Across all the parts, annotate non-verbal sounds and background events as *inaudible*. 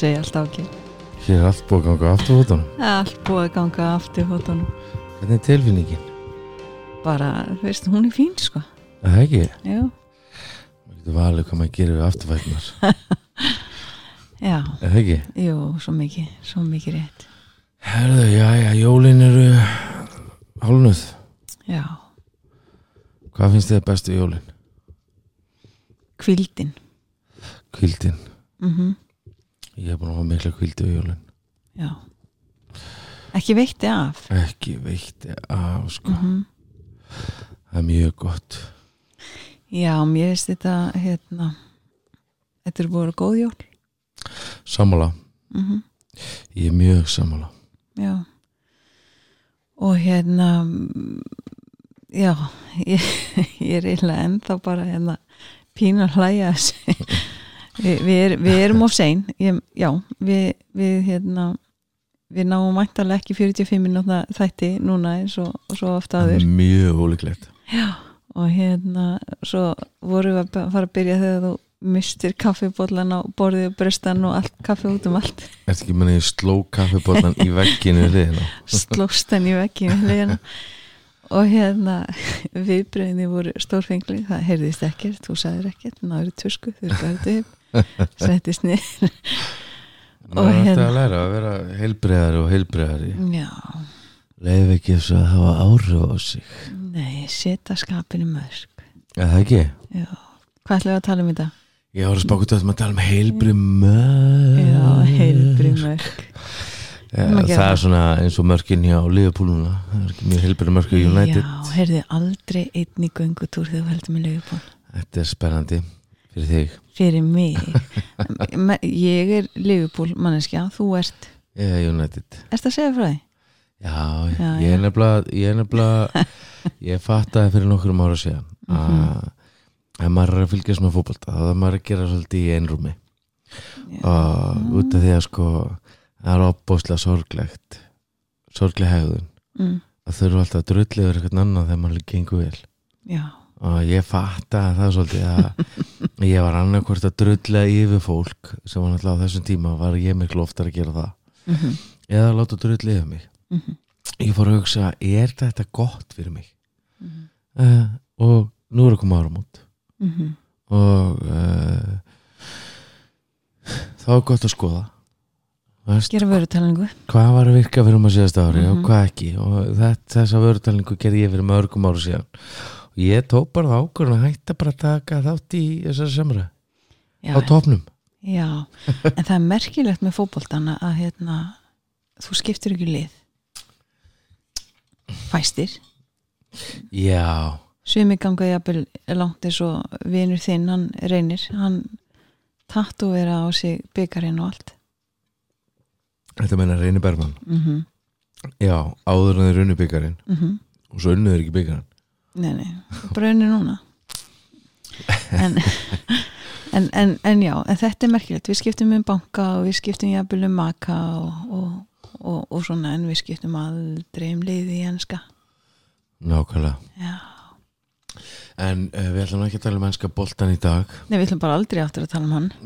Segi alltaf ekki Hér er allt búið að ganga aftur fótunum Allt búið að ganga aftur fótunum Hvernig er tilfinningin? Bara, þú veist, hún er fín sko. Er Það ekki? Já, Maður getur valið hvað maður gerir við afturfætnar *laughs* já, Er Það ekki? jú, svo mikið Svo mikið rétt. Herðu, já, já, jólin eru hálnuð Já, Hvað finnst þið bestu jólin? kvildin Kvildin mm Ég er búin að hafa mikla kvildi við jólin. Já. Ekki veitti af? Ekki veitti af, sko. Mm Það er mjög gott. Já, mér finnst þetta hérna Þetta er búið að góð jól. Sammála, mm ég er mjög sammála. Já. Og hérna Já Ég, *laughs* ég er eiginlega ennþá bara hérna pínu að hlæja þessu Vi, við, er, við erum of sein. Ég, Já, við, við hérna við náum mæntalega ekki 45 minúta þætti núna eins og, og svo ofta aður Mjög ólíklegt. Og hérna svo vorum við að fara að byrja þegar þú mistir kaffibóllan á borðið og brestan og allt kaffi út um allt. Ertu ekki manni sló kaffibóttan í vegginu *laughs* slóst henni í hliðina. og hérna *laughs* viðbröðinni voru stórfengli það heyrðist ekkert, þú sagðir ekkert náður tusku, þú verður upp *laughs* settist niður Maður Og er hérna- alltaf að læra að vera heilbreiðari og heilbreiðari já, Leif ekki þess að hafa áhrif á sig. Nei, setja skapinu mörg Er það ekki? já, hvað ætlum við að tala um þetta? Ég að spáka þetta að tala um heilbrið mörg já, heilbri mörg gera Það er það. svona eins og mörkin hjá Liverpooluna Það er ekki mjög heilbrið mörg í United. Já, heyrði aldrei einn í göngutúr þegar þú heldur með lögupól Þetta er spennandi fyrir þig. Fyrir mig. *laughs* Ég er Liverpool manneskja, þú ert? Ég er United. Ertu að segja frá því? Já, Já, ég er nefnilega Ég nefnilega *laughs* Ég fattaði fyrir nokkrum ára síðan að ef maður er að fylgjast með fótbolta þá er maður að gera svolítið í einrúmi. Og út af því að sko það er opbóðslega sorglegt sorgleg hegðun. Mm, að þurfa alltaf að drulli yfir eitthvað annað þegar maður gengur vel. Já, og ég fattaði það svolítið að *laughs* ég var annarkvort að drulla yfir fólk sem var náttúrulega á þessum tíma var ég miklu oftar að gera það. Mm eða að láta drulli yfir mig. Mhm. ég fór að hugsa, er þetta gott fyrir mig? Mhm. uh, og nú er að koma áramót. Mm og uh, þá er gott að skoða. Veist, hvað var að virka fyrir maður síðast ári og Mhm. hvað ekki. Og þetta, þessa vörutalningu gerði ég fyrir mörgum ára síðan og ég tók bara það ákvörðun að hætta bara að taka þátt í þessari semra Já, á topnum já, *laughs* en það er merkilegt með fótboltana að hérna, þú skiptir ekki lið. Fæstir. Já, Sumi ganga jafnvel langt eins og vinur þinn, hann reynir. Hann tattu vera á sig byggarinn og allt. Þetta meina Reyni Bergman mm já, áður en þeir unnu byggarinn -hmm. og svo unnu þeir ekki byggarinn Nei, nei, unni núna. En, en, en, en já, en þetta er merkilegt. Við skiptum um banka og við skiptum jafnvel um maka og, og, og, og svona en við skiptum aldrei um liði í enska. Nákvæmlega. Já, en uh, við ætlum ekki að tala um ennska boltan í dag. Nei, við ætlum bara aldrei áttur að tala um hann. *laughs*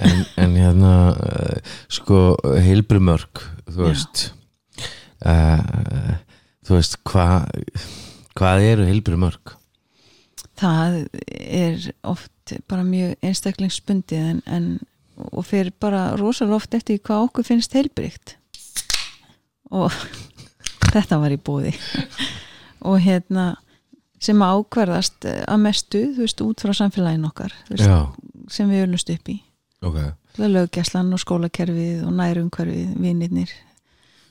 En, en hérna uh, sko heilbri mörg þú veist uh, þú veist hvað hvað eru heilbri mörg það er oft bara mjög einstaklingsbundið en, en og fyrir bara rosalega oft eftir hvað okkur finnst heilbrygt og *laughs* þetta var í búði og hérna sem ákvarðast að mestu þú veist, út frá samfélagin okkar veist, sem við ölumst upp í. Ok. Löggæslan og skólakerfið og nærumhverfið, vinnirnir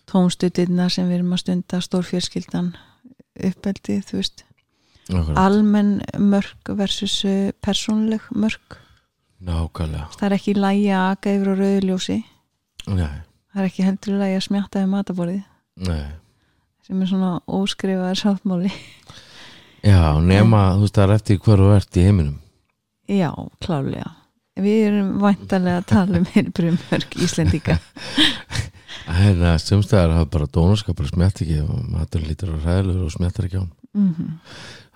tónstutirna sem við erum að stunda stórfjörskildan uppeldið, þú veist Nákvæmlega. almenn mörg versus uh, persónleg mörg nákvæmlega. Það er ekki lægi að aka yfir á rauðljósi nei, það er ekki heldur lægi að smjatta við mataborðið sem er svona óskrifaðar sáttmáli. Já, nema, þú veist það er eftir hver þú ert í heiminum. Já, klálega við erum væntalega að tala um *laughs* heilbrið mörg Íslendinga *laughs* hérna sumstæðar hafa bara dónaskapur smjætt ekki og matur lítur á ræðilegur og smjættar ekki á hann mm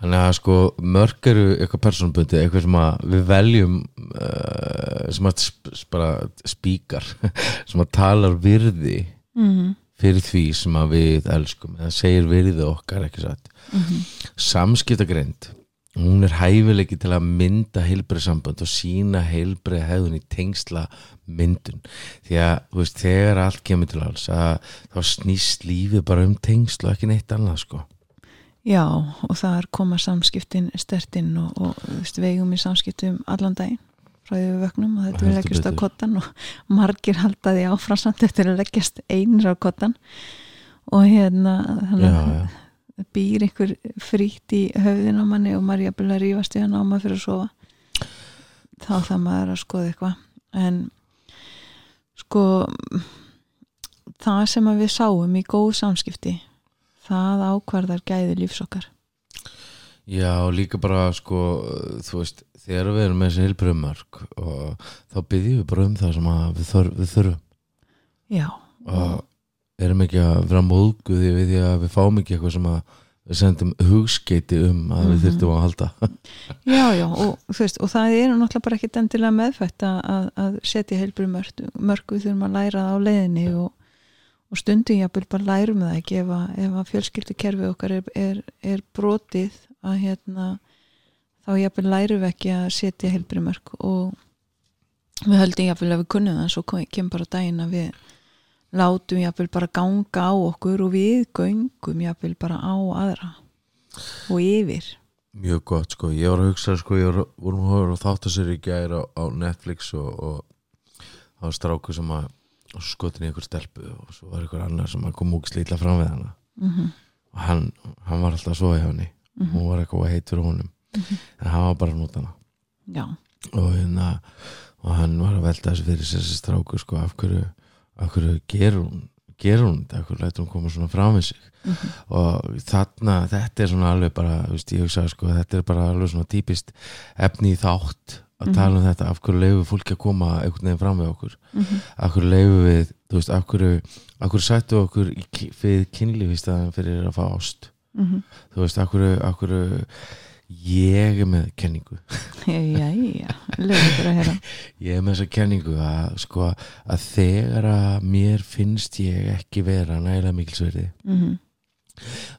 Þannig að sko mörg eru eitthvað persónbundi, eitthvað sem að við veljum uh, sem að sp bara spíkar *laughs* sem að talar virði -hmm. fyrir því sem að við elskum eða segir virði okkar ekki satt Mhm. samskiptagreind hún er hæfileiki til að mynda heilbrið samband og sína heilbrið hefðun í tengsla myndun. Því að þú veist, þegar allt kemur til alls að þá snýst lífið bara um tengsla og ekki neitt annað sko. Já, og það er koma samskiptin stertinn og, og veist, veigum í samskiptum allan daginn frá því við vögnum og þetta við leggjast á kottan og *laughs* margir halda því áframsamt eftir að leggjast einir á kottan og hérna þannig að býr einhver frýtt í höfðin á manni og maður jafnvel að rífast við hann á maður fyrir að sofa. Þá það maður að skoða eitthvað. En sko það sem við sáum í góð samskipti það ákvarðar gæði lífsokkar Já, líka bara sko, þú veist, þegar við erum með þessi heilbröðumörk og þá byggjum við bara um það sem við, þur, við þurfum. Já, og erum ekki að vera móðguði við því að við fáum ekki eitthvað sem að við sendum hugskeiti um að við Mhm. þurftum að halda *laughs* já, já og, veist, og það er náttúrulega bara ekkit endilega meðfætt að, að, að setja heilbrið mörk, mörk við þurfum að læra það á leiðinni og, og stundum jáfnvel bara lærum það ekki ef að, að fjölskyldukerfi okkar er, er, er brotið að hérna þá jáfnvel lærum við ekki að setja heilbrið mörk og við höldum jáfnvel að við kunnum það en svo kemur bara daginn að við látum jáfnvel bara ganga á okkur og við göngum jáfnvel bara á aðra og yfir. Mjög gott sko, ég var að hugsa sko, ég var, vorum að horfa á þáttasér í gær á, á Netflix og, og það var stráku sem að skotin í einhver stelpu og svo var einhver annar sem að kom múk slítla fram við hana. Mm og hann, hann var alltaf svo í henni. Mhm. hún var eitthvað heit fyrir honum. En hann var bara nút hana. Já, og, hérna, og hann var að velta þessu fyrir sér stráku sko, af hverju, hverju gerur hún gerur hún þetta, hverju lætur hún koma svona fram við sig Mhm. og þarna þetta er svona alveg bara, veist, ég hugsa sko, þetta er bara alveg svona típist efni í þátt að Mhm. tala um þetta af hverju leifum fólki að koma einhvern veginn fram við okkur Mhm. af hverju leifum við, þú veist, af hverju af hverju sættu okkur í, fyrir kynlíf í staðan fyrir að fá ást Mhm. þú veist, af hverju, af hverju ég er með kenningu. Já, já, lögum ykkur að heyra. *laughs* Ég er með þessa kenningu að sko að þegar að mér finnst ég ekki vera nægilega mikilsverði Mhm.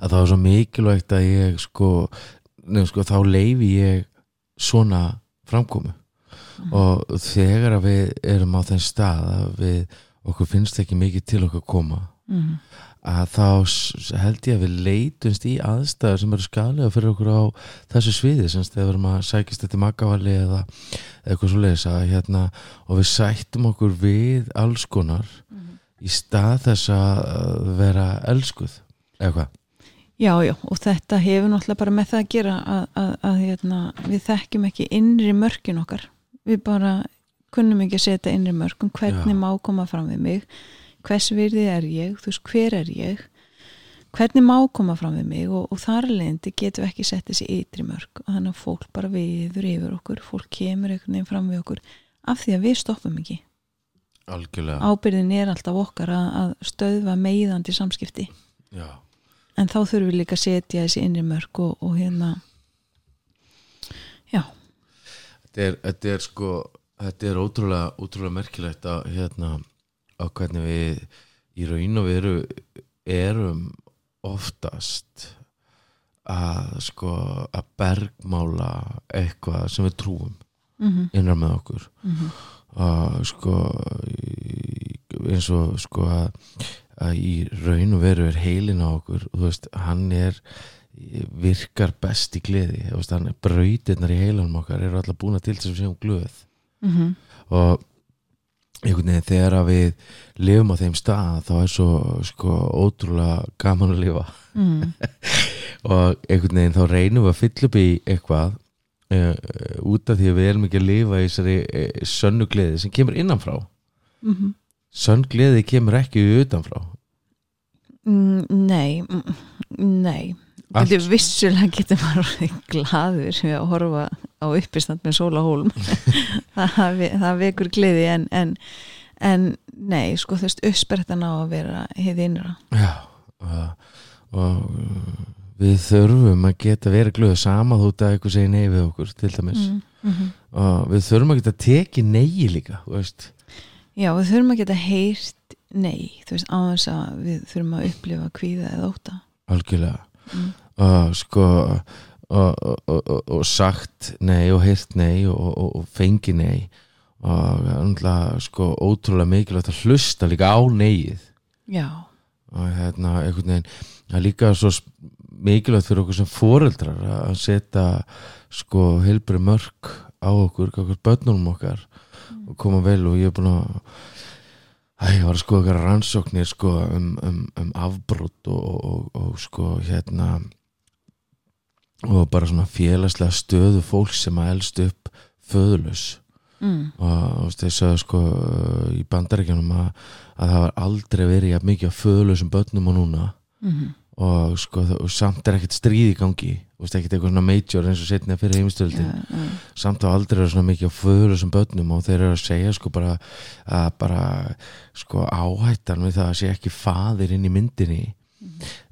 að það er svo mikilvægt að ég sko, nefnum, sko þá leifi ég svona framkomu. Og þegar að við erum á þeim stað að við okkur finnst ekki mikið til okkur koma Mhm. að þá held ég að við leitumst í aðstæður sem eru skadlega fyrir okkur á þessu sviði semst þegar við erum að sækist eftir makavali eða eitthvað svo leiðis að hérna og við sættum okkur við alls konar í stað þess að vera elskuð eitthvað já, já, og þetta hefur náttúrulega bara með það að gera að, að, að hérna, við þekkjum ekki innri mörkin okkar við bara kunnum ekki að setja innri mörkum hvernig Já. má koma fram við mig hvers virði er ég, þú veist, hver er ég? Hvernig má koma fram við mig? Og, og þar leðindi getum við ekki sett þessi ytri mörk. Og þannig að fólk bara viður yfir okkur. Fólk kemur einhvern veginn fram við okkur af því að við stoppum ekki. Algjörlega. Ábyrðin er alltaf okkar að, að stöðva meiðandi samskipti. Já. en þá þurfum við líka að setja þessi innri mörk og, og hérna já, þetta er, þetta er sko þetta er ótrúlega, ótrúlega merkilegt að hérna á hvernig við í raun og veru erum oftast að sko að bergmála eitthvað sem við trúum mm innan með okkur. -hmm. að sko eins og sko að, að í raun og veru er heilin á okkur og þú veist, hann er virkar best í gleði. Er brautirnar í heilanum okkar eru alltaf búna til þess að við séum glöð. Mm og einhvern veginn þegar að við lifum á þeim stað þá er svo sko ótrúlega gaman að lifa. Mm. *laughs* og einhvern veginn þá reynum við að fylla upp í eitthvað uh, út af því að við erum ekki að lifa í þessari uh, sönnu gleði sem kemur innanfrá. Mm sönn gleði kemur ekki utanfrá. Mm, nei mm, nei Þetta vissulega getur maður orðið glaður við að horfa á uppistand með sólahólm. *laughs* Það, það vekur gleði en, en, en nei, sko þú veist uppsprettan á að vera hið innra. Já, og, og við þurfum að geta verið glöðu sama þú að eitthvað segir nei við okkur til dæmis. Mm -hmm. og við þurfum að geta tekið nei líka Já, við þurfum að geta heyrt nei, þú veist, á þess að við þurfum að upplifa kvíða eða óta algjörlega. Mm. Og sko og, og, og, og sagt nei og heyrt nei og, og- og fengi nei. Og andla sko ótrúlega mikilvægt að hlusta líka á neið Já, og hérna einhvern veginn það er líka svo mikilvægt fyrir okkur sem foreldrar að setja sko heilbri mörk á okkur, okkur börnunum okkar og koma vel og ég er búin að Æ, ég var að sko eitthvað rannsóknir sko um, um, um afbrot og, og, og, og sko hérna og bara svona félagslega stöðu fólk sem að elst upp föðulus mm. og þess að sko í bandaríkjanum að, að það var aldrei verið jafn mikið föðulusum börnum og núna. Mm og sko og samt er ekkert stríð í gangi. Og veist ekkert eitthvað svona major eins og setna fyrir heimstöldin já, já. samt á aldrei er svona mikið föðulusum börnum og þeir eru að segja sko bara að bara sko áhættan við það að sé ekki faðir inn í myndinni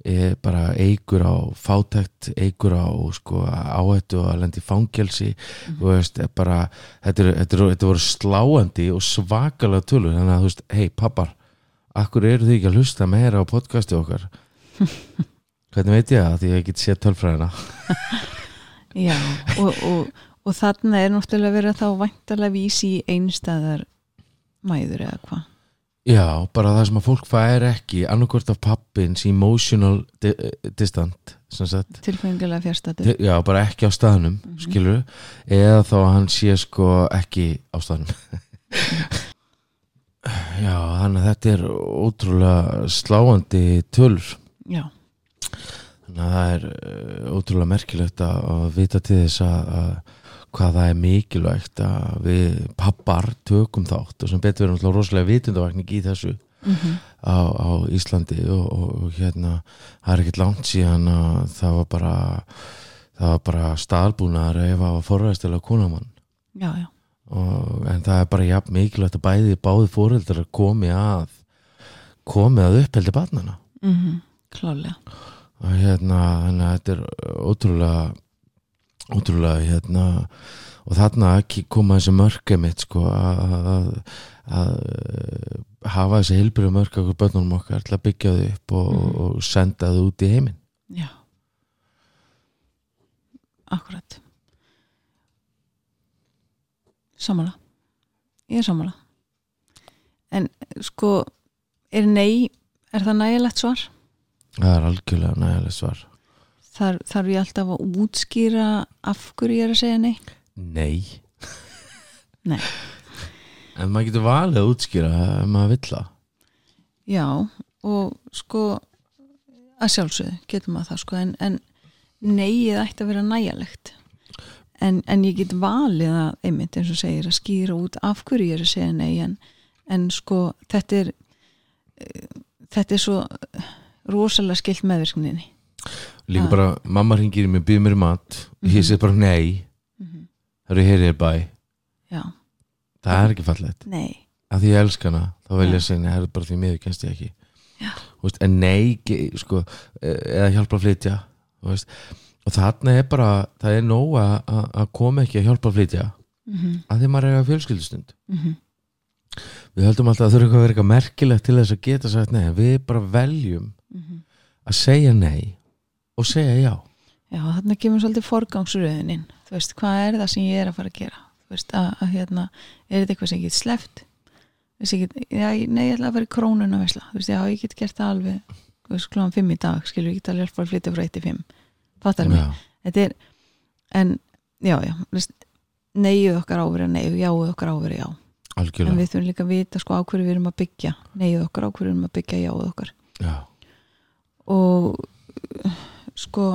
er bara eigur á fátækt, eigur á sko áhættu að lendi fangelsi. Þú veist, er bara þetta, er, þetta, er, þetta voru sláandi og svakalega tölur, þannig að þú veist hei pappar, akkur eru þið ekki að hlusta meira á podcasti okkar? *laughs* Hvernig veit ég það, því ég get séð tölfræðina. *laughs* Já, og, og, og þarna er náttúrulega verið þá væntalega vísi í einstæðar mæður eða hvað já, bara það sem að fólk fær ekki annarkvort af pappins emotional di distant sem sagt. Tilfengilega fjärstættu já, bara ekki á staðnum mm skilur, eða þá hann sé sko ekki á staðnum. *laughs* Já, þannig að þetta er ótrúlega sláandi tölur. Já, þannig að það er uh, ótrúlega merkilegt að, vita til þess að hvað það er mikilvægt að við pappar tökum þátt og sem betur verðum alltaf rosalega vitundavakning í þessu mm á, á Íslandi og, og, og hérna það er ekkert langt síðan að það var bara það var bara staðalbúnaðar ef það var forræðstilega konamann og, en það er bara jafn mikilvægt að bæði báði fóreldrar komi að komi að uppheldi barnana mm Klálega og hérna þannig að þetta er ótrúlega ótrúlega hérna og þarna koma þessi mörk mitt sko að, hafa þessi heilbyrju mörk okkur börnunum okkar til að byggja þau upp og, Mhm. og senda þau út í heiminn. Já. Akkurat Samála Ég er samála En sko er nei, er það nægilegt svar? það er algjörlega nægileg svar Þar, þarf ég alltaf að útskýra af hverju ég er að segja nei? nei *laughs* Nei. en maður getur valið að útskýra ef maður vill það Já, og sko að sjálfsögðu getur maður það sko en, en neið ætti að vera nægjalegt en, en ég get valið að einmitt eins og segir að skýra út af hverju ég er að segja nei en, en sko þetta er eh, þetta er svo rosalega skilt meðvirkninni líka bara, mamma ringir mig, býð mér mat. Og ég Mhm. sé bara nei. Mm það eru hér bæ, Já, það er ekki fallegt. Nei. Að því ég elska hana, þá vil ég segja nei, það er bara því miður kennst ég ekki. Veist, en nei, sko eh, eða hjálpa að flytja og þarna er bara það er nóg að, koma ekki að hjálpa að flytja. Mm -hmm. að því maður er að fjölskyldustund. Mm við höldum alltaf að þurfa eitthvað að vera eitthvað merkilegt til þess að geta sagt nei, við bara veljum að segja nei og segja já. Já, þarna kemur svolítið forgangsröðunin. Þú veist, hvað er það sem ég er að fara að gera? Þú veist, að, að hérna er þetta eitthvað sem ég get Þess, ég get, já, nei, ég ætla að fara í krónun og veistla, þú veist, já, ég get gert það alveg þú veist, klóðan fimm í dag, skilur, ég get alveg að flytja frá 1 til 5 fattar mig, já, þetta er en, já, já, neyjuð okkar áveri nei og jáuð okkar áveri já. En algjörlega við þurfum líka að vita sko á hverju við erum að byggja. Neyjuð okkar á hverju við erum að byggja jáuð okkar. Já, og sko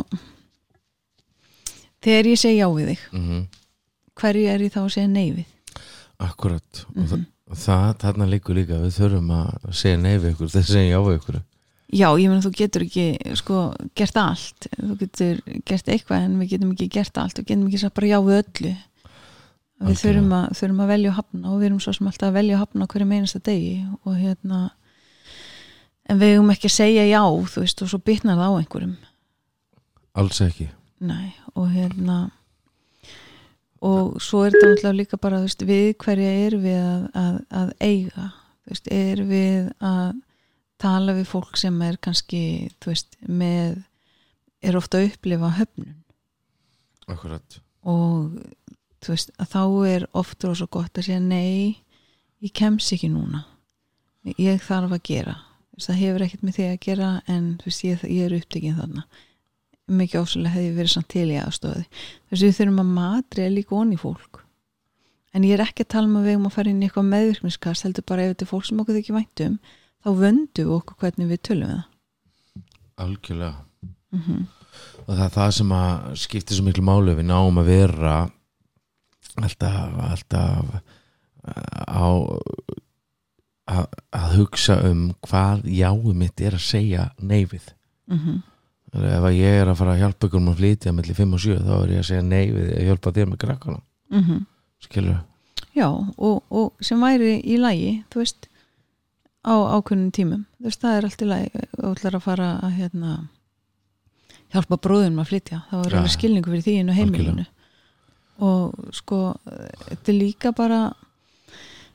þegar ég segi já við þig mm hverju er ég þá að segja nei við? Akkurat. Og Mhm. það, það, þarna líkur líka við þurfum að segja nei við ykkur þess að segja já við ykkur. Já, ég meina þú getur ekki sko gert allt. Þú getur gert eitthvað en við getum ekki gert allt og getum ekki sagt bara já við öllu. Við Algjörlega. þurfum að, þurfum að velja og hafna og við erum svo sem alltaf að velja og hafna hverju meinasta degi og hérna en við eigum ekki að segja já þú veist og svo bitnar það á einhverjum alls ekki. Nei, og hérna og svo er þetta náttúrulega líka bara veist, við hverja er við að, að, að eiga? Veist, er við að tala við fólk sem er kannski veist, með er ofta að upplifa höfnun? Akkurat. Og þá er ofta og svo gott að segja nei ég kems ekki núna. Ég þarf að gera. Það hefur ekkert með því að gera en ég, ég er upptekinn þarna mikið áslega hefði verið samt til í aðstofi þess að við þurfum að matri líka onni fólk. En ég er ekki að tala um að við um að fara inn í eitthvað meðvirkningskast heldur bara ef þetta er fólk sem okkur þykir væntum þá vöndu okkur hvernig við tölum það. Algjörlega. Mm -hmm. og það er það sem að skiptir svo miklu máli við náum að vera alltaf alltaf á að, að hugsa um hvað jáið mitt er að segja neyfið Mm ef ég er að fara að hjálpa ykkur um að flytja mellir 5 og 7 þá er ég að segja neyfið að hjálpa þér með krakkana -hmm. skilur Já, og, og sem væri í lagi, þú veist á ákveðnum tímum. Þú veist, það er allt í lagi og ætlar að fara að hérna hjálpa bróðum að flytja, þá er Ja, alveg skilningu fyrir því inn á heimilinu. Og sko þetta er líka bara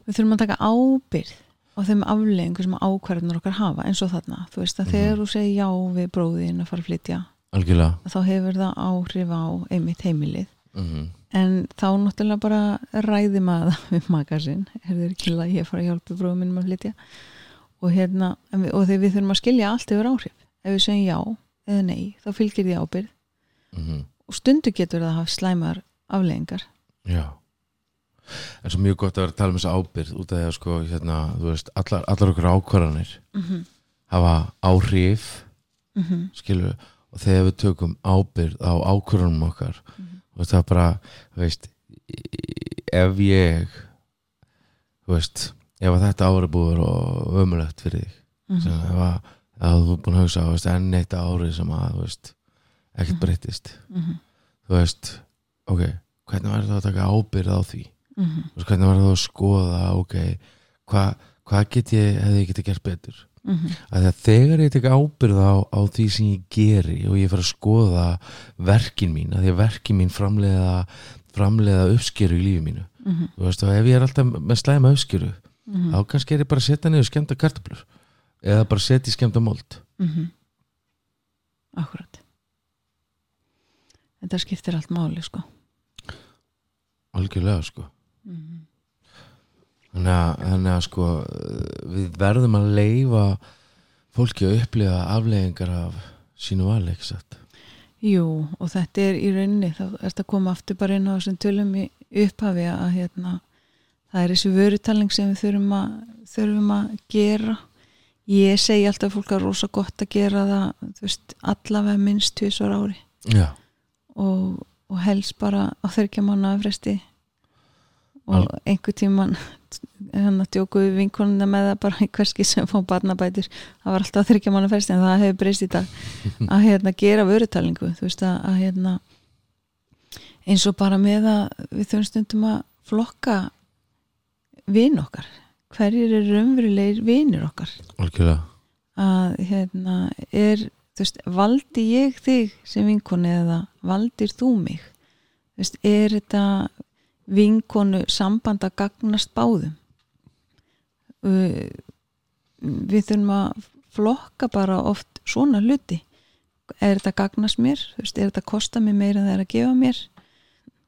við þurfum að taka ábyrð á þeim afleggingu sem ákvarðunar okkar hafa eins og þarna, þú veist að Mhm. þegar þú segir já við bróðin að fara að flytja algjörlega. þá hefur það áhrif á einmitt heimilið. Mm en þá náttúrulega bara ræði maður *laughs* við maka sinn. Er þeir ekki að ég fara að hjálpa bróðum minnum að flytja? Og hérna og þegar við þurfum að skilja allt yfir áhrif. Ef við segjum já eða nei þá fylgir því ábyrð -hmm. og stundu getur það að hafa slæmar afleggingar Já En svo mjög gott að vera að tala um þessa ábyrgð út af því að sko, hérna, þú veist, allar, allar okkur ákvarðanir mm -hmm. hafa áhrif, Mm -hmm. skilur og þegar við tökum ábyrgð á ákvarðanum okkar Mhm. og það bara, þú veist ef ég þú veist, ef þetta ári búður og ömulegt fyrir þig Mhm. sem ef að, að þú búin að hugsa veist, enn eitt árið sem að, þú veist ekkert Mhm. breyttist, Mhm. þú veist ok, hvernig var það að taka ábyrgð á því Mhm. Þú veist, hvernig var það að skoða ok, hvað hva get ég hefði ég getið gert betur Mhm. að það þegar ég tek ábyrð á, á því sem ég geri og ég fer að skoða verkin mín, að því að verkin mín framleiða, framleiða uppskeru í lífi mínu, Mhm. þú veist, og ef ég er alltaf með slæma uppskeru, Mhm. þá kannski er ég bara að setja niður skemmta kartöflur eða bara setja í skemmta mold Mhm. Akkurat Þetta skiptir allt máli sko algjörlega sko Mhm. þannig að, þannig að sko við verðum að leifa fólki að upplifa afleggingar af sínu satt? Jú, og þetta er í rauninni þá er þetta að koma aftur bara inn á þessum tölum í upphafi að hérna það er þessi vörutalning sem við þurfum að þurfum að gera. Ég segi alltaf að fólk er rosa gott að gera það, þú veist, allavega minnst tvisvar ári. Já, og, og helst bara á þörkja mánu fresti og einhver tíman hann að djókuðu vinkonuna með það bara í hverski sem fá barnabætur. Það var alltaf þryggja manna fresti en það hefur breyst í dag. *laughs* Að hérna gera vörutalningu þú veist að, að hérna eins og bara með að við þurfum stundum að flokka vin okkar. Hverjir eru raunverulegir vinir okkar? Algjörlega. Að hérna er veist, valdi ég þig sem vinkonu eða valdir þú mig? Veist, er þetta vinkonu samband að gagnast báðum. Uh, við þurfum að flokka bara oft svona hluti. Er þetta gagnast mér? Veist, er þetta kosta mér meira en það er að gefa mér?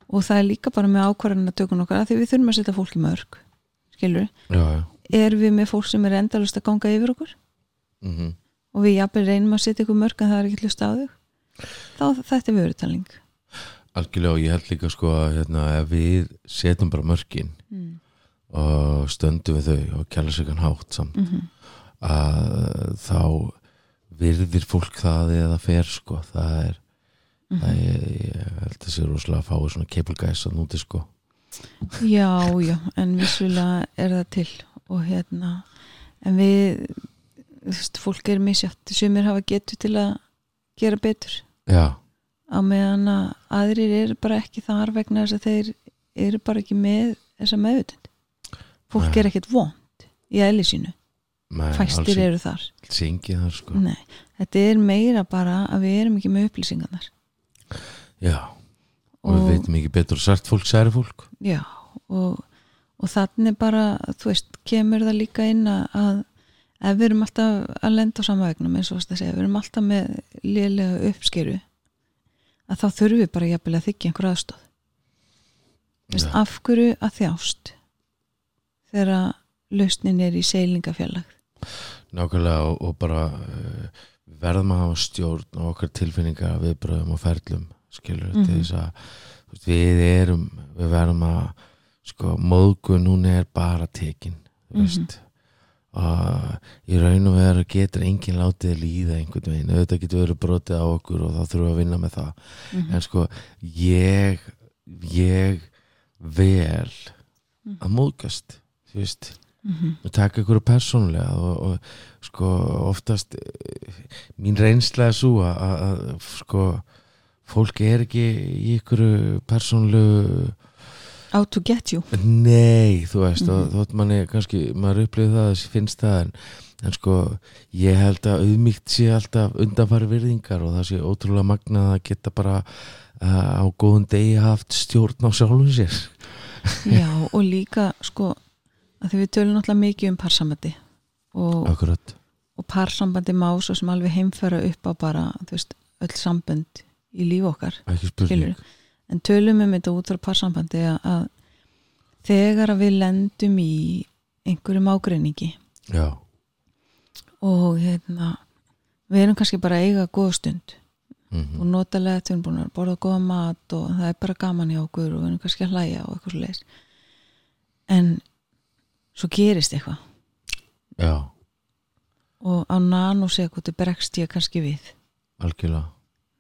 Og það er líka bara með ákvarðan að tökun okkar að því við þurfum að setja fólki mörg skilur, Já, já. Er við með fólk sem er endalust að ganga yfir okkur? Mm og við jafnvel reynum að setja ykkur mörg en það er ekki hlust á þau þá þetta er vörutalning Algjörlega og ég held líka sko að hérna, við setjum bara mörkin mm. og stöndum við þau og kjæla sig hann hátt samt Mm -hmm. að þá virðir fólk það eða fer sko. Það er, það er ég held að sé rosalega að fái svona keipulgæs að núti sko. Já, já, en vissulega er það til og hérna en við þú veist, fólk er misjátt sumir hafa getur til að gera betur. Já, á meðan að aðrir er bara ekki þar vegna þess að þeir eru bara ekki með þessa meðvutund fólk Nei. er ekkert vond í eðli sínu. Fæstir eru þar. Þar sko. Nei, þetta er meira bara að við erum ekki með upplýsingarnar Já, og, við veitum ekki betur sært fólk, særi fólk. Já, og, og þannig bara þú veist, kemur það líka inn að, að ef við erum alltaf að lenda á sama vegnum eins og það segja, við erum alltaf með lélega uppskeru að þá þurfum við bara jafnvel að þykja einhver aðstóð Já. af hverju að þjást þegar lausnin er í seilingafjallag Nákvæmlega og, og bara uh, við verðum að hafa stjórn og okkar tilfinningar viðbröðum og ferlum skilur mm Mhm. til þess að veist, við erum, við verðum að sko, móðgun hún er bara tekin þú Mhm. Og í raun og veru getur enginn látið líða einhvern veginn, auðvitað getur verið brotið á okkur og þá þurfum við að vinna með það Mhm. en sko ég ég vel að móðgast þú veist Mhm. og taka ykkur persónulega og, og sko oftast mín reynsla er svo að, að, að sko fólk er ekki í ykkur persónulegu out to get you. Nei, þú veist, og Mhm. þótt manni kannski, maður upplifið það að finnst það en, en sko, ég held að auðmíkt sé alltaf undanfari virðingar og það sé ótrúlega magnað að geta bara uh, á góðum degi haft stjórn á sjálfum sér. *laughs* Já, og líka sko að því við tölum náttúrulega mikið um parsambandi og, og parsambandi má svo sem alveg heimfæra upp á bara þú veist, öll sambönd í líf okkar ekki spurning. skilur en tölum um þetta út frá parsambandi að, þegar að við lendum í einhverjum ágreiningi já, og hérna við erum kannski bara að eiga góða stund mm og notalega þetta við erum búin að borða góða mat og það er bara gaman í okkur og við erum kannski að hlæja og eitthvað svo leis en svo gerist eitthvað. Já, og á nanosekundi bregst ég kannski við. Algjörlega.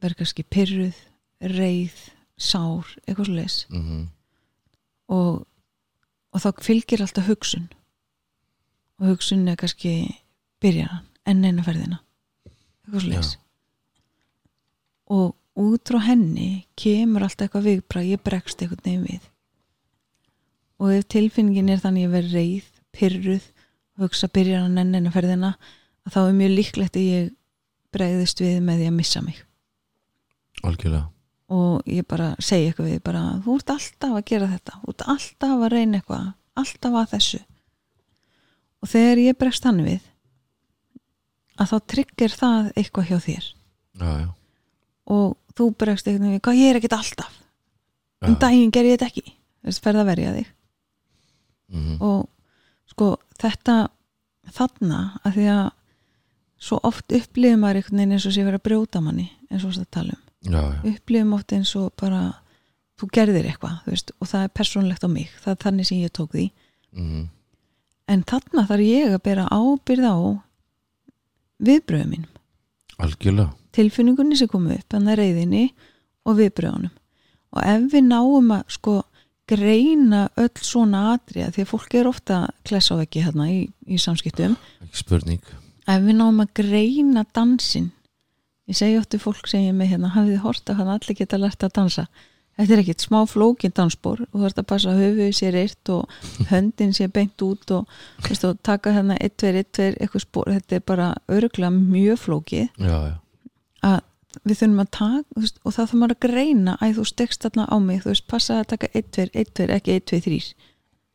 Verð kannski pyrruð, reið sár, eitthvað svo leis mm og, og þá fylgir alltaf hugsun. Og hugsun er kannski byrjaran, enn eina ferðina. Eitthvað svo leis og út frá henni kemur alltaf eitthvað viðbrað ég bregst eitthvað nefn við. Og ef tilfinningin er þannig að ég verð reið, pyrruð hugsa byrjaran enn eina ferðina þá er mjög líklegt að ég bregðist við með því að missa mig. Algjörlega og ég bara segi eitthvað við bara, þú ert alltaf að gera þetta. Þú ert alltaf að reyna eitthvað. Alltaf að þessu. Og þegar ég bregst hann við að þá tryggir það eitthvað hjá þér. Já, já, og þú bregst eitthvað við, hvað ég er ekkert alltaf. Um já. daginn ger ég þetta ekki. Þess ferð að verja þig. Mhm. og sko þetta þarna að því að svo oft upplifum maður einhvern veginn eins og sé verið að brjóta manni eins og það tala um upplifum oft eins og bara þú gerðir eitthvað og það er persónlegt á mig. Það er þannig sem ég tók því. Mm en þarna þarf ég að bera ábyrð á viðbröðum mínum. Algjörlega. Tilfinningunni sem komu upp, þannig reyðinni og viðbröðunum og ef við náum að sko greina öll svona atriða því að fólk er ofta klessa á veggi hérna í, í samskiptum. Ekki spurning. Ef við náum að greina dansin ég segi óttu fólk sem ég með hérna hafið þið hort að hann allir geta lært að dansa? Þetta er ekkit smá flókin dansspor og þú ert að passa höfuð sér eitt og *laughs* höndin sér beint út og, veist, og taka hérna 1, 2, 1, 2 eitthvað spor, þetta er bara örgulega mjög já, að við þurfum að taka veist, og það þarf maður að greina að þú stekst þarna á mig, þú veist, passa að taka 1, 2, 1, 2, ekki 1, 2, 3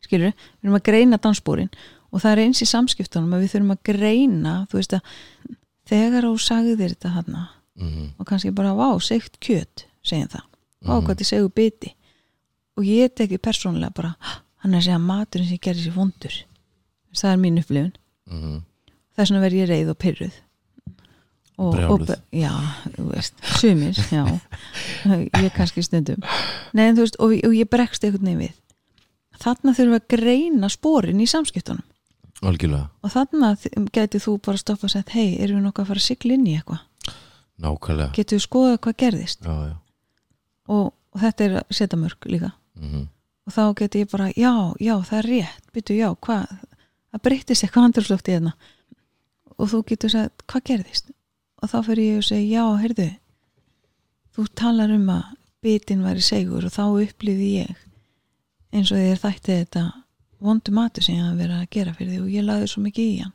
skilur, við þurfum að greina dansspórin og það er eins í samskiptunum að við þurfum að greina, þú veist að þegar þú sagðir þetta þarna mm og kannski bara, vá, segt kjöt segjum það, vá, Mhm. hvað þið segjum biti? Og ég teki persónulega bara, hann er að segja maturinn sem gerir sér vondur. Það er mín upplifun. Mm þess vegna verð ég reið og pyrruð og, og já, þú veist, sumir já, *laughs* ég kannski stundum. Nei, en veist, og, og ég bregst veginn við. Þarna þurfum við að greina sporin í samskiptunum algjörlega, og þarna gæti þú bara stoppa og sagt hei, erum við nokkuð að fara að sigla inn í eitthvað? Nákvæmlega. Getur við skoðað hvað gerðist? Já, já. Og, og þetta er að setja mörg líka. Mm og þá geti ég bara, já, já, það er rétt. Byrju, já, hvað, það breytist eitthvað andrúslofti hérna. Og þú getur sagt, hvað gerðist? Og þá fyrir ég að segja, já, heyrðu þú talar um að bitin væri segur og þá upplýði ég eins og þér þætti þetta vondu matur sem ég hafði verið að gera fyrir því og ég laði svo mikið í hann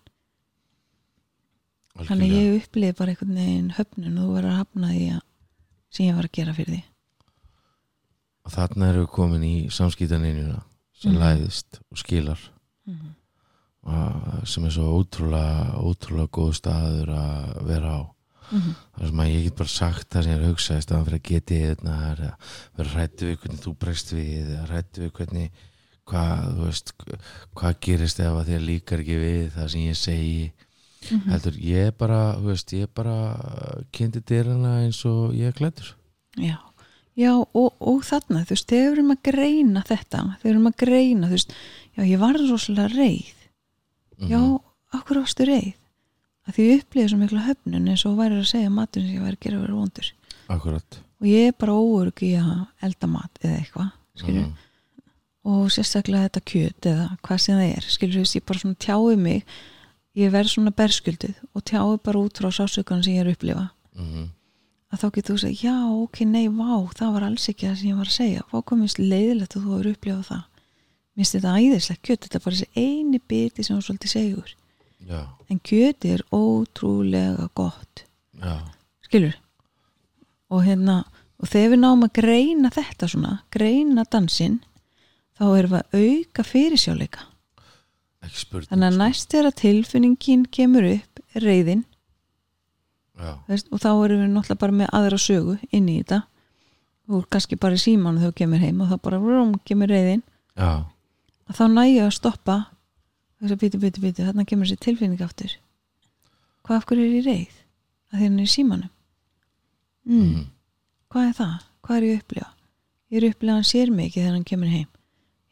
þannig að algjörlega. ég upplýði bara einhvern veginn höfnun og þú verður að hafna því að sem ég var að gera fyrir því og þarna erum við komin í samskýtaninjuna sem Mhm. læðist og skilar og sem er svo ótrúlega ótrúlega góð staður að vera á Mhm. þar sem að ég get bara sagt það sem ég er að hugsa í staðan fyrir að geti er að vera hrættu við hvernig þú bregst við eða hrættu við hvernig hvað, þú veist, hvað gerist ef að þér líkar ekki við það sem ég segi? Mhm. heldur, ég bara, þú veist, ég bara kynnti dyrana eins og ég klættur Já, já og, og þarna, þú veist, þegar við erum að greina þetta, þegar við erum að greina, þú veist, já, ég var rosalega reið, já, Mhm. okkur varstu reið, að því ég upplýði svo mikla höfnun eins og þú væri að segja maturinn sem ég væri að gera verið vondur. Akkurat. Og ég er bara óörug í að elda mat eða eitthvað, skilur, Mhm. Og sérstaklega þetta kjöt eða hvað sem það er, skilur, þú veist, ég bara svona tjáði mig, ég verð svona berskjölduð og tjáði bara út frá sásökan sem ég er að upplifa Mhm. að þá getur þú að segja, já, ok, nei, vá, það var alls ekki það sem ég var að segja, hvað komist leiðilegt að þú hefur upplifað það. Mér finnst þetta æðislegt kjöt, þetta er bara þessi eini biti sem þú svolítið segur. já, En kjöti er ótrúlega gott, já, skilur? Og hérna, og þegar við náum að greina þetta svona, greina dansinn, þá erum við að auka fyrirsjáleika. Þannig að sko. næst þegar tilfinningin kemur upp, er reyðin, veist, og þá erum við náttúrulega bara með aðra sögu inn í þetta. Og kannski bara í síman þegar þú kemur heim og þá bara rúm kemur reyðin að þá nægja að stoppa þess að býti, býti, býti, þarna kemur þessi tilfinning aftur. Hvað af hverju er ég reyð að því hann er í símanum. Mm, Mhm. hvað er það, hvað er ég að upplifa? Ég er að upplifa að hann sér ekki þegar hann kemur heim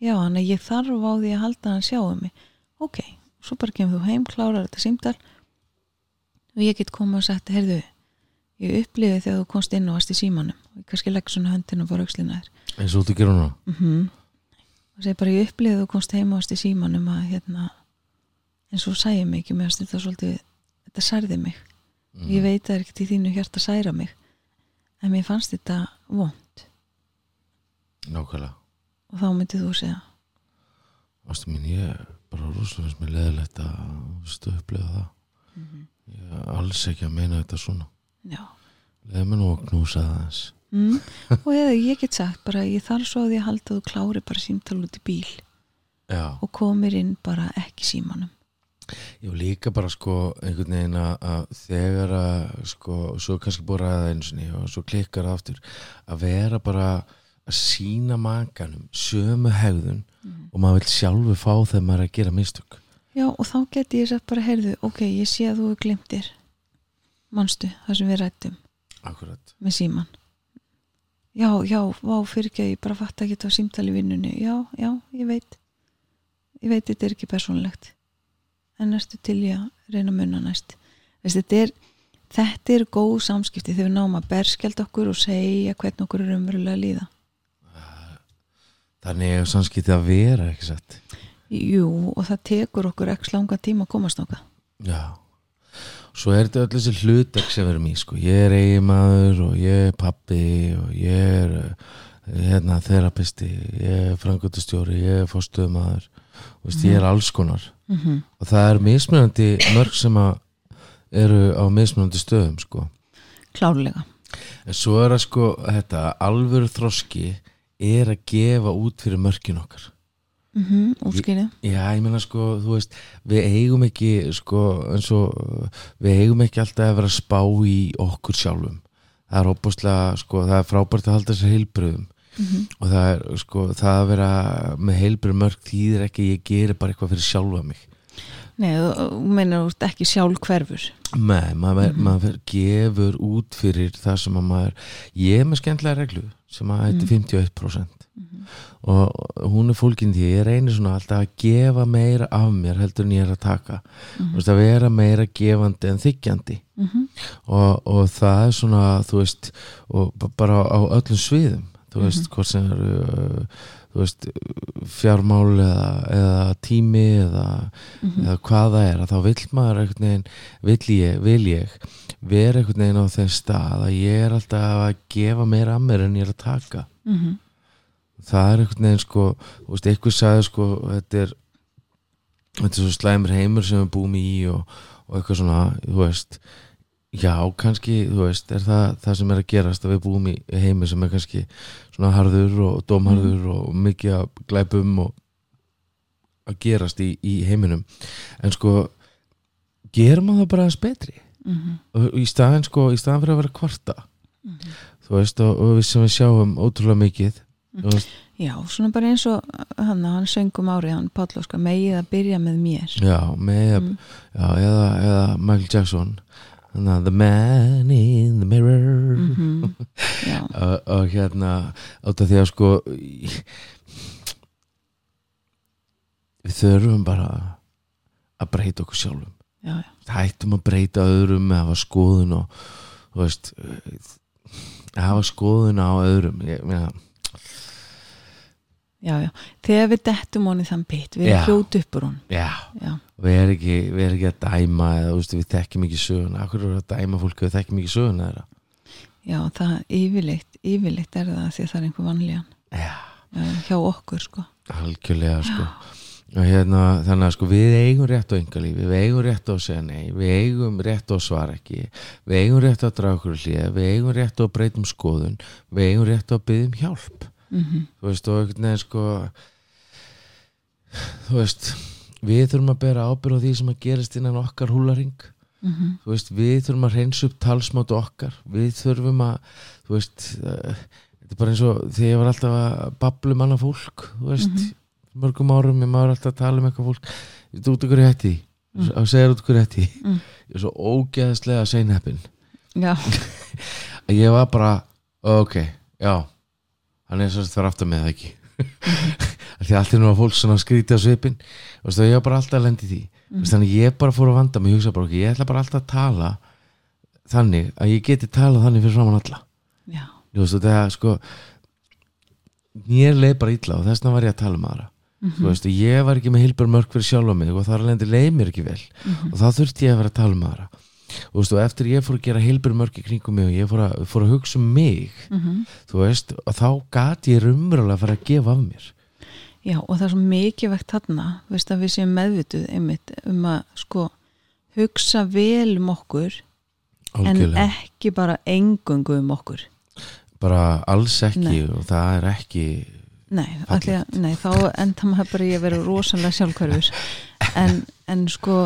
já, hann að ég þarf á því að halda að hann sjáu mig. Ok, svo bara kemur þú heim klárar þetta símdal og ég get komið og sagt, heyrðu ég upplifi þegar þú komst inn og varst í símanum. Og ég kannski legg svona höndin og bara aukslina þér. Eins og þú gerir núna? Mm og segi bara ég upplifið þú komst heima ást í símanum að hérna eins og sæði mig ekki með þetta svolítið þetta særði mig. Mhm. ég veit það er ekkert í þínu hjart að særa mig. En mér fannst þetta vond nákvæmlega og þá myndið þú segja? Ástu mín, ég er bara rosalega finnst mér leðilegt að veist, upplifa það. Mhm. ég er alls ekki að meina þetta svona. Já. Leða mér nú að knúsa það eins mm. og eða ég get sagt bara ég þarf svo að að halda að þú klári bara símtal út í bíl. Já, og komir inn bara ekki símanum. Ég var líka bara sko einhvern veginn að, þegar að sko, svo er kannski búið að ræða sinni og svo klikkar aftur að vera bara að sína makanum sömu hegðun og maður vil sjálfu fá þegar maður er að gera mistök. Já og þá geti ég sagt bara heyrðu ok, ég sé að þú glimtir manstu það sem við rættum akkurat, með síman já, já, vá, fyrir ekki að ég bara fatt ekki þetta á símtali vinnunni. Já, já, ég veit. Ég veit þetta er ekki persónlegt en næstu til ég að reyna að munna næst? Veist, þetta er þetta er góð samskipti þegar við náum að berskjald okkur og segja hvernig okkur er umverulega að líða þannig er samskipti að vera ekki sett jú, og það tekur okkur ekki langa tíma að komast nokkað Já. Svo er þetta öll þessi hlutek sem erum í sko. Ég er eiginmaður og ég er pappi og ég er eh, hérna þerapisti, ég er frangöndustjóri, ég er fórstuðmaður veist, ég er alls konar. Mm -hmm. og það er mismunandi mörg sem eru á mismunandi stöðum sko. klárlega. En svo er að sko þetta alvöru þroski er að gefa út fyrir mörkin okkar mm -hmm. útskýrið Já, ég meina sko, þú veist, við eigum ekki, sko, eins og við eigum ekki alltaf að vera að spá í okkur sjálfum. Það er óbúslega, sko, það er frábært að halda sér heilbröðum mm -hmm. og það er, sko, það að vera með heilbröð mörg þýðir ekki ég geri bara eitthvað fyrir sjálfa mig. Nei, þú meinar ert ekki sjálf hverfur Nei, maður, maður gefur út fyrir það sem að maður, ég er með skemmtilega reglu sem að þetta er 51% og hún er fólkin því ég reynir svona alltaf að gefa meira af mér heldur en ég er að taka. Þú veist að vera meira gefandi en þykjandi. Mm -hmm. og, og það er svona þú veist bara á öllum sviðum. Þú veist hvort sem eru veist fjármál eða, eða tími eða, eða hvað það er að þá vill maður einhvern veginn vill ég, vil ég vera einhvern veginn á þeim stað að ég er alltaf að gefa meira af mér en ég er að taka. Það er einhvern veginn sko veist, eitthvað sagði sko þetta er, þetta er svo slæmur heimur sem við búum í og, og eitthvað svona, þú veist já, kannski, þú veist, er það það sem er að gerast að við búum í heimur sem er kannski svona harður og dómharður og mikið að glæpum og að gerast í, í heiminum. En sko gerum maður það bara aðeins betri. Mhm, og í staðin sko, í staðin fyrir að vera kvarta. Mhm. þú veist, og, og við sem við sjáum ótrúlega mikið veist, Já, svona bara eins og hann, hann söngum árið, hann Páll Óskar megið að byrja með mér. Já, með Mm. já, eða, eða Michael Jackson. að the man in the mirror. Mhm. *laughs* Já, og, og hérna átt að því að sko við þurfum bara að breyta okkur sjálfum. Já, já, hættum að breyta öðrum með að hafa skoðun og veist að hafa skoðun á öðrum. Ég meina, já, já. Þegar við dettum honi þann bit, við erum hljót uppur hún já, Já, við erum ekki, við erum ekki að dæma eða veist, við þekkjum ekki söguna. Akkur er að dæma fólk að við þekkjum ekki söguna þeirra? Já, það yfirleitt yfirleitt er það því að það er einhver vanlíðan. Já, já, hjá okkur sko. Algjörlega sko. Hérna, þannig að sko við eigum rétt á yngalífi, við eigum rétt á að segja nei við eigum rétt á að svara ekki við eigum rétt á að draga okkur hlýða við eigum rétt á að breytum skoðun við eigum rétt á að byggja um hjálp mm þú veist, og einhvern veginn sko þú veist við þurfum að bera ábyrð á því sem að gerist innan okkar húlaring -hmm. þú veist, við þurfum að reynsa upp talsmátu okkar, við þurfum að þú veist uh, þetta er bara eins og því ég var alltaf að bablu manna fólk, þú veist mörgum árum, ég maður alltaf að tala um eitthvað fólk. Ég veit út ykkur hætti. Mm. og segir út ykkur hætti. Mm. ég er svo ógeðslega seinheppin Já, að *laughs* ég var bara, ok, já hann er svo *laughs* að það var aftur með það ekki? Því allt er nú að fólk svona skríti á svipin og ég var bara alltaf að lendi því. Mm. þannig ég bara fór að vanda mig, ég ég ætla bara alltaf að tala þannig að ég geti talað þannig fyrir framann alla. Já, Þú veist, og það er sko mér leið bara illa og þess vegna var ég að tala um aðra. Mhm. þú veist, og ég var ekki með hilbar mörg fyrir sjálf mig og þar lendi leið mér ekki vel. Mhm. og þá þurfti ég að vera að tala um aðra og, veist, og eftir ég fór að gera hilbar mörg í kringum mig og ég fór að, fór að hugsa um mig Mhm. þú veist, og þá gati ég rumverulega að fara að gefa af mér. Já og það er svo mikilvægt þarna veist að við séum meðvituð einmitt um að sko hugsa vel um okkur algjörlega, en ekki bara engungu um okkur. Bara alls ekki Nei. og það er ekki Nei, að, nei, þá enda maður bara í að vera rosalega sjálfkörfur *laughs* en, en sko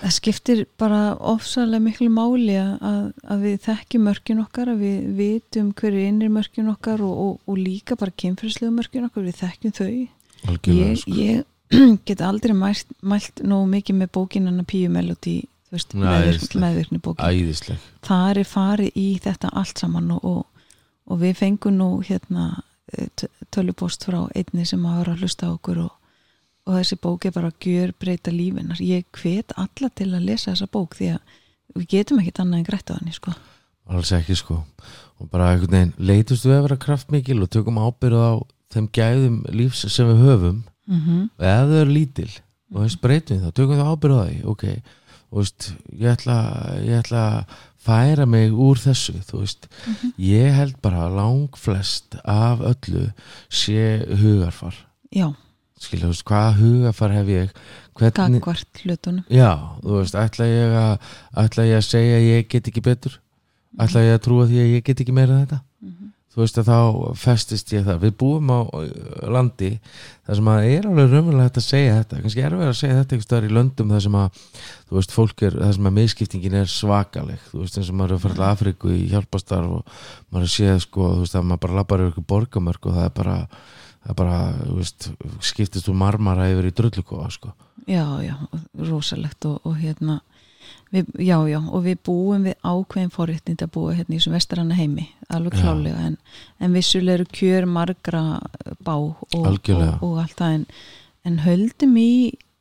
það skiptir bara ofsalega miklu máli að, að við þekkjum mörkin okkar að við vitum hverju innri mörkin okkar og, og, og líka bara kynfyrirslegu mörkin okkar, við þekkjum þau algjörlega ég, sko. ég *clears throat* get aldrei mælt, mælt nógu mikið með bókinana Píu Melody veist, Nei, meðvirk, æðisleg. meðvirkni bókin æðisleg þar er farið í þetta allt saman og, og, og við fengum nú hérna eh, t- tölupost frá einni sem að vera að hlusta okkur og, og þessi bók er bara að gjör breyta lífinar ég hvet alla til að lesa þessa bók því að við getum ekkit annað en grætt á henni sko. alls ekki sko. Og bara einhvern veginn leitust við að vera kraftmikil og tökum ábyrð á þeim gæðum lífs sem við höfum. Mm -hmm. ef þau eru lítil og þess breytum við það, tökum við ábyrð á því ok, og veist, ég ætla ég ætla að færa mig úr þessu, þú veist. Ég held bara lang flest af öllu sé hugarfar. Já, skilja, þú veist, hvaða hugarfar hef ég? Hvernig, gagvart hlutunum. Já, þú veist, ætla ég að ætla ég að segja að ég get ekki betur? Ætla ég að trúa því að ég get ekki meira þetta? Mhm. þú veist að þá festist ég það við búum á uh, landi þar sem að er alveg raunverulega hægt að segja þetta. Kannski er verið að segja þetta staðar í löndum þar sem að þú veist fólk er, þar sem að miskiptingin er svakaleg. Þú veist eins og maður er að fara til Afríku í hjálpastarf og maður að séð sko þú veist að maður bara labbar yfir borgamörk og það er bara það bara, þú veist, skiptist úr marmara yfir í drullukóa sko. Já, já, rosalegt og, og hérna við, já, já, og við búum við ákveðin forréttind að búa hérna í þessum vestaranna heimi alveg klálega en, en vissulega eru kjör margra bá og, og, og, allt það en, en höldum í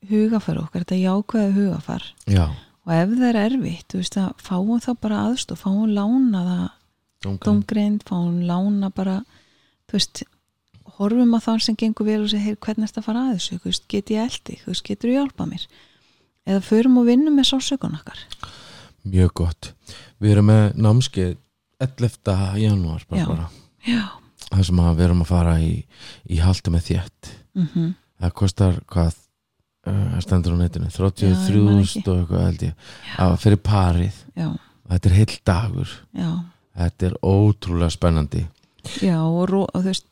hugafar okkar, þetta jákvæða hugafar. Já, og ef það er erfitt, þú veist að fáum þá bara aðstof, fáum lána það dómgræn dómgreind, fáum lána bara þú veist horfum að þann sem gengur vel og segir, hey, hvernig er þetta að fara að þessu, veist, get ég eldi veist, getur þú hjálpað mér? Eða förum og vinnum með sásökun okkar. Mjög gott. Við erum með námskeið 11. janúar bara, Já. bara. já, það sem að við erum að fara í, í haldi með þétt. Mm það kostar hvað uh, það stendur á netinu, Já, ég man 33.000 og eitthvað held ég. Að fyrir parið, já, þetta er heill dagur. Já, þetta er ótrúlega spennandi. Já og, og þú veist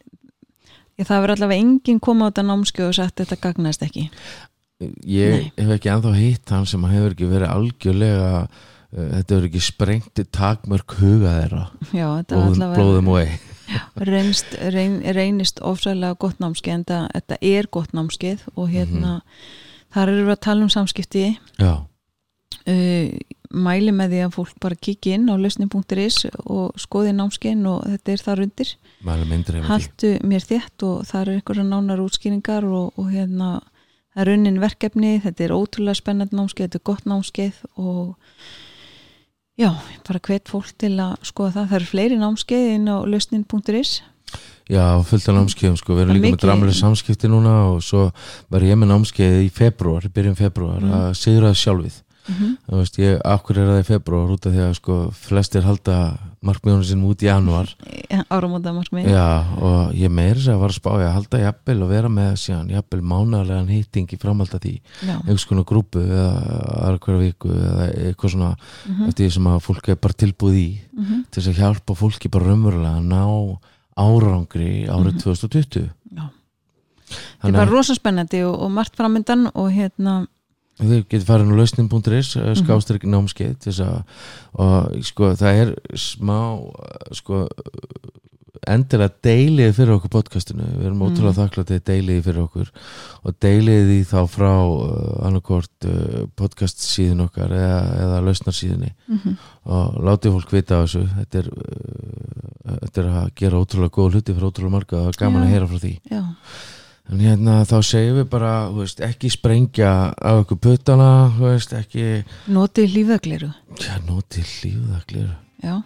ég, það verður allavega enginn koma á þetta námskjöð og sagt þetta gagnast ekki. Ég Nei. hef ekki ennþá hitt hann sem hefur ekki verið algjörlega uh, þetta hefur ekki sprengt takmörk huga þeirra. Já, þetta blóðum allavega away reynst, reyn, reynist ofsæðlega gott námskeið en það, þetta er gott námskeið og hérna þar eru við að tala um samskipti. Já, uh, mæli með því að fólk bara kikki inn á lausnin.is og skoði námskeiðin og þetta er þar undir. Haltu mér þétt og það eru einhverja nánar útskýringar og, og hérna það er unnin verkefni, þetta er ótrúlega spennandi námskeið, þetta er gott námskeið og já, bara hvet fólk til að skoða það, það eru fleiri námskeið inn á lausnin.is Já, fullt af námskeiðum sko, við erum er líka með dramlega samskipti núna og svo var ég með námskeið í februar, í byrjun februar Mm. að sigra sjálfið mm -hmm. þú veist, ég, akkur er það í februar út af því að sko, flestir halda markmiðunum sinum út í januar áramóta markmið Já, og ég meiri sér að var að spá ég að halda jafnvel og vera með síðan jafnvel mánaðarlegan hýtting í framhald að því einhvers konar grúpu eða aðra hverja viku eða eitthvað svona mm eftir því sem að fólk er bara tilbúð í -hmm. til þess að hjálpa fólki bara raunverulega að ná árangri árið Mhm. 2020 Já. þetta er bara rosa spennandi og, og margt framöndan og hérna þið getur farin á lausnin.is Mhm. skástrík námskeið til þess að og sko það er smá sko endilega deilið fyrir okkur podcastinu við erum Mhm. ótrúlega þakkláttið deilið fyrir okkur og deilið því þá frá uh, annarkort podcast síðan okkar eða, eða lausnarsíðinni mm -hmm. og látið fólk vita á þessu þetta er, þetta er að gera ótrúlega góð hluti fyrir ótrúlega marga og gaman Já. að heyra frá því já, en hérna þá segjum við bara veist, ekki sprengja á okkur puttana veist, ekki notið lífðagleru já, nótið lífðaglir já,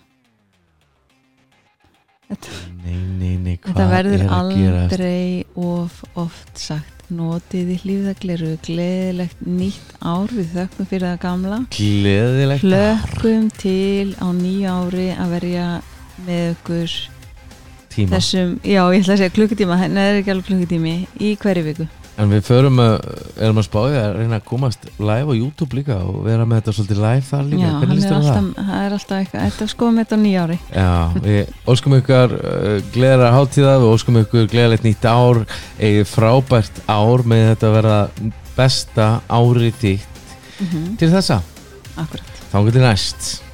nei, nei, nei, þetta verður er aldrei of oft sagt. Notið lífðagleru gleðilegt nýtt ár við þökkum fyrir það gamla. Gleðilegt hlökkum til á nýja ári að verja með ykkur tíma þessum, já ég ætla að segja klukkutíma en það er ekki alveg klukkutími í hverju viku. En við förum að, erum að spája að reyna að komast live á YouTube líka og vera með þetta svolítið live þar líka. Já, er alltaf, það er alltaf eitthvað þetta skoðum þetta á nýja ári. Já, við óskum ykkur uh, gleðara hátíða, við óskum ykkur gleðalegt nýtt ár, eigið frábært ár með þetta að vera besta árið þitt. Mm til þessa. akkurat Þá getur næst.